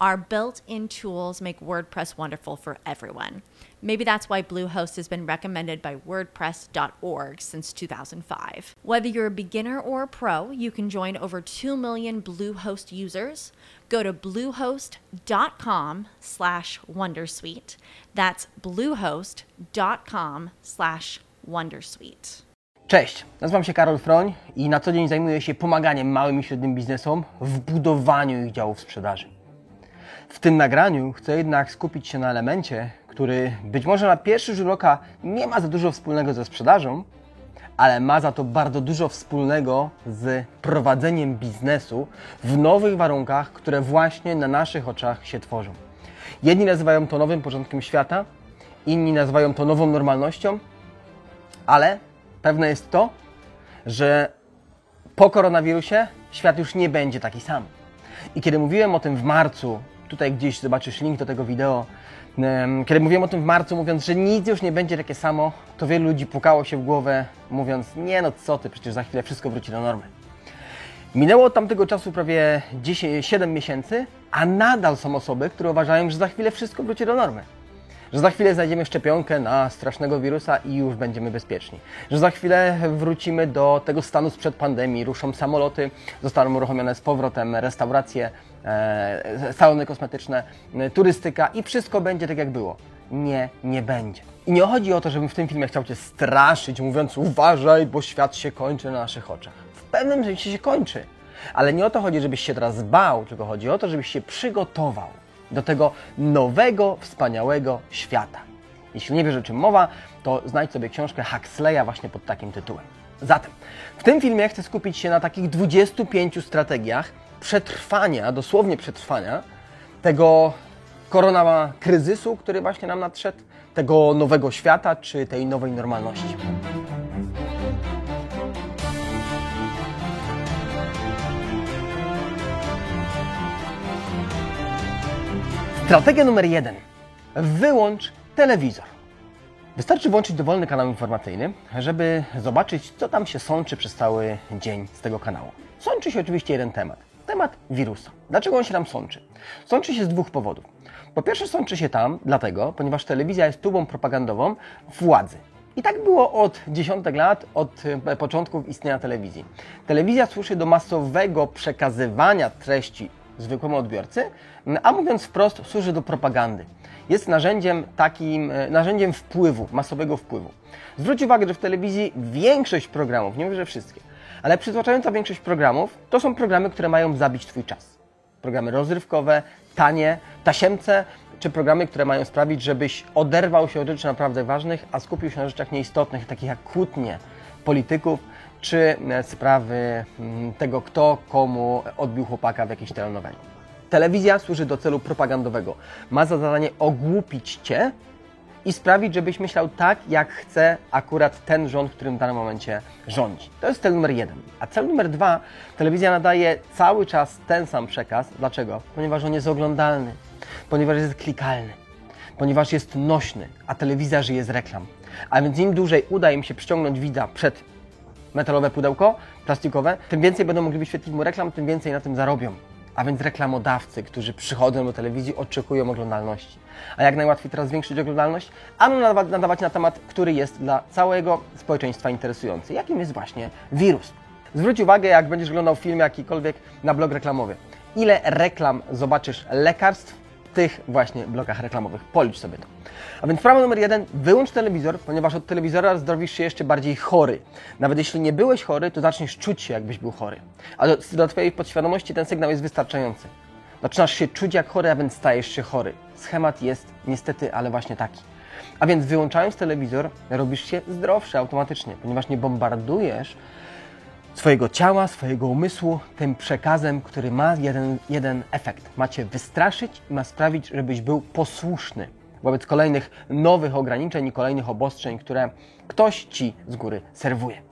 Our built in tools make WordPress wonderful for everyone. Maybe that's why Bluehost has been recommended by WordPress.org since 2005. Whether you're a beginner or a pro, you can join over 2 million Bluehost users. Go to bluehost.com slash Wondersuite. That's bluehost.com slash Wondersuite. Cześć, nazywam się Karol Froń i na co dzień zajmuję się pomaganiem małym i średnim biznesom w budowaniu ich działów sprzedaży. W tym nagraniu chcę jednak skupić się na elemencie, który być może na pierwszy rzut oka nie ma za dużo wspólnego ze sprzedażą, ale ma za to bardzo dużo wspólnego z prowadzeniem biznesu w nowych warunkach, które właśnie na naszych oczach się tworzą. Jedni nazywają to nowym porządkiem świata, inni nazywają to nową normalnością, ale pewne jest to, że po koronawirusie świat już nie będzie taki sam. I kiedy mówiłem o tym w marcu, tutaj gdzieś zobaczysz link do tego wideo, kiedy mówiłem o tym w marcu, mówiąc, że nic już nie będzie takie samo, to wielu ludzi pukało się w głowę, mówiąc, nie no co ty, przecież za chwilę wszystko wróci do normy. Minęło od tamtego czasu prawie 10, 7 miesięcy, a nadal są osoby, które uważają, że za chwilę wszystko wróci do normy że za chwilę znajdziemy szczepionkę na strasznego wirusa i już będziemy bezpieczni. Że za chwilę wrócimy do tego stanu sprzed pandemii, ruszą samoloty, zostaną uruchomione z powrotem restauracje, salony kosmetyczne, e, turystyka i wszystko będzie tak jak było. Nie, nie będzie. I nie chodzi o to, żebym w tym filmie chciał Cię straszyć, mówiąc uważaj, bo świat się kończy na naszych oczach. W pewnym sensie się kończy. Ale nie o to chodzi, żebyś się teraz bał, tylko chodzi o to, żebyś się przygotował do tego nowego, wspaniałego świata. Jeśli nie wiesz, o czym mowa, to znajdź sobie książkę Huxleya właśnie pod takim tytułem. Zatem, w tym filmie chcę skupić się na takich 25 strategiach przetrwania, dosłownie przetrwania tego korona kryzysu, który właśnie nam nadszedł, tego nowego świata czy tej nowej normalności. Strategia numer jeden. Wyłącz telewizor. Wystarczy włączyć dowolny kanał informacyjny, żeby zobaczyć, co tam się sączy przez cały dzień z tego kanału. Sączy się oczywiście jeden temat. Temat wirusa. Dlaczego on się tam sączy? Sączy się z dwóch powodów. Po pierwsze, sączy się tam dlatego, ponieważ telewizja jest tubą propagandową władzy. I tak było od dziesiątek lat, od e, początków istnienia telewizji. Telewizja służy do masowego przekazywania treści zwykłemu odbiorcy, a mówiąc wprost, służy do propagandy. Jest narzędziem takim, e, narzędziem wpływu, masowego wpływu. Zwróć uwagę, że w telewizji większość programów, nie mówię, że wszystkie, ale przytłaczająca większość programów to są programy, które mają zabić Twój czas. Programy rozrywkowe, tanie, tasiemce, czy programy, które mają sprawić, żebyś oderwał się od rzeczy naprawdę ważnych, a skupił się na rzeczach nieistotnych, takich jak kłótnie polityków, czy e, sprawy mm, tego, kto komu odbił chłopaka w jakiejś telenoweli. Telewizja służy do celu propagandowego. Ma za zadanie ogłupić Cię i sprawić, żebyś myślał tak, jak chce akurat ten rząd, którym w danym momencie rządzi. To jest cel numer jeden. A cel numer dwa, telewizja nadaje cały czas ten sam przekaz. Dlaczego? Ponieważ on jest oglądalny, ponieważ jest klikalny, ponieważ jest nośny, a telewizja żyje z reklam. A więc im dłużej uda im się przyciągnąć widza przed metalowe pudełko plastikowe, tym więcej będą mogli wyświetlić mu reklam, tym więcej na tym zarobią. A więc reklamodawcy, którzy przychodzą do telewizji, oczekują oglądalności. A jak najłatwiej teraz zwiększyć oglądalność? Ano nadawać na temat, który jest dla całego społeczeństwa interesujący. Jakim jest właśnie wirus. Zwróć uwagę, jak będziesz oglądał film jakikolwiek na blog reklamowy. Ile reklam zobaczysz lekarstw tych właśnie blokach reklamowych. Policz sobie to. A więc prawo numer jeden, wyłącz telewizor, ponieważ od telewizora zdrowisz się jeszcze bardziej chory. Nawet jeśli nie byłeś chory, to zaczniesz czuć się, jakbyś był chory. A do, do Twojej podświadomości ten sygnał jest wystarczający. Zaczynasz się czuć jak chory, a więc stajesz się chory. Schemat jest niestety, ale właśnie taki. A więc wyłączając telewizor, robisz się zdrowszy automatycznie, ponieważ nie bombardujesz swojego ciała, swojego umysłu tym przekazem, który ma jeden, jeden efekt. Ma cię wystraszyć i ma sprawić, żebyś był posłuszny wobec kolejnych nowych ograniczeń i kolejnych obostrzeń, które ktoś ci z góry serwuje.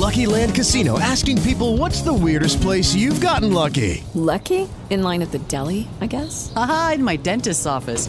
Lucky Land Casino asking people what's the weirdest place you've gotten lucky? Lucky? In line at the deli, I guess? Aha, in my dentist's office.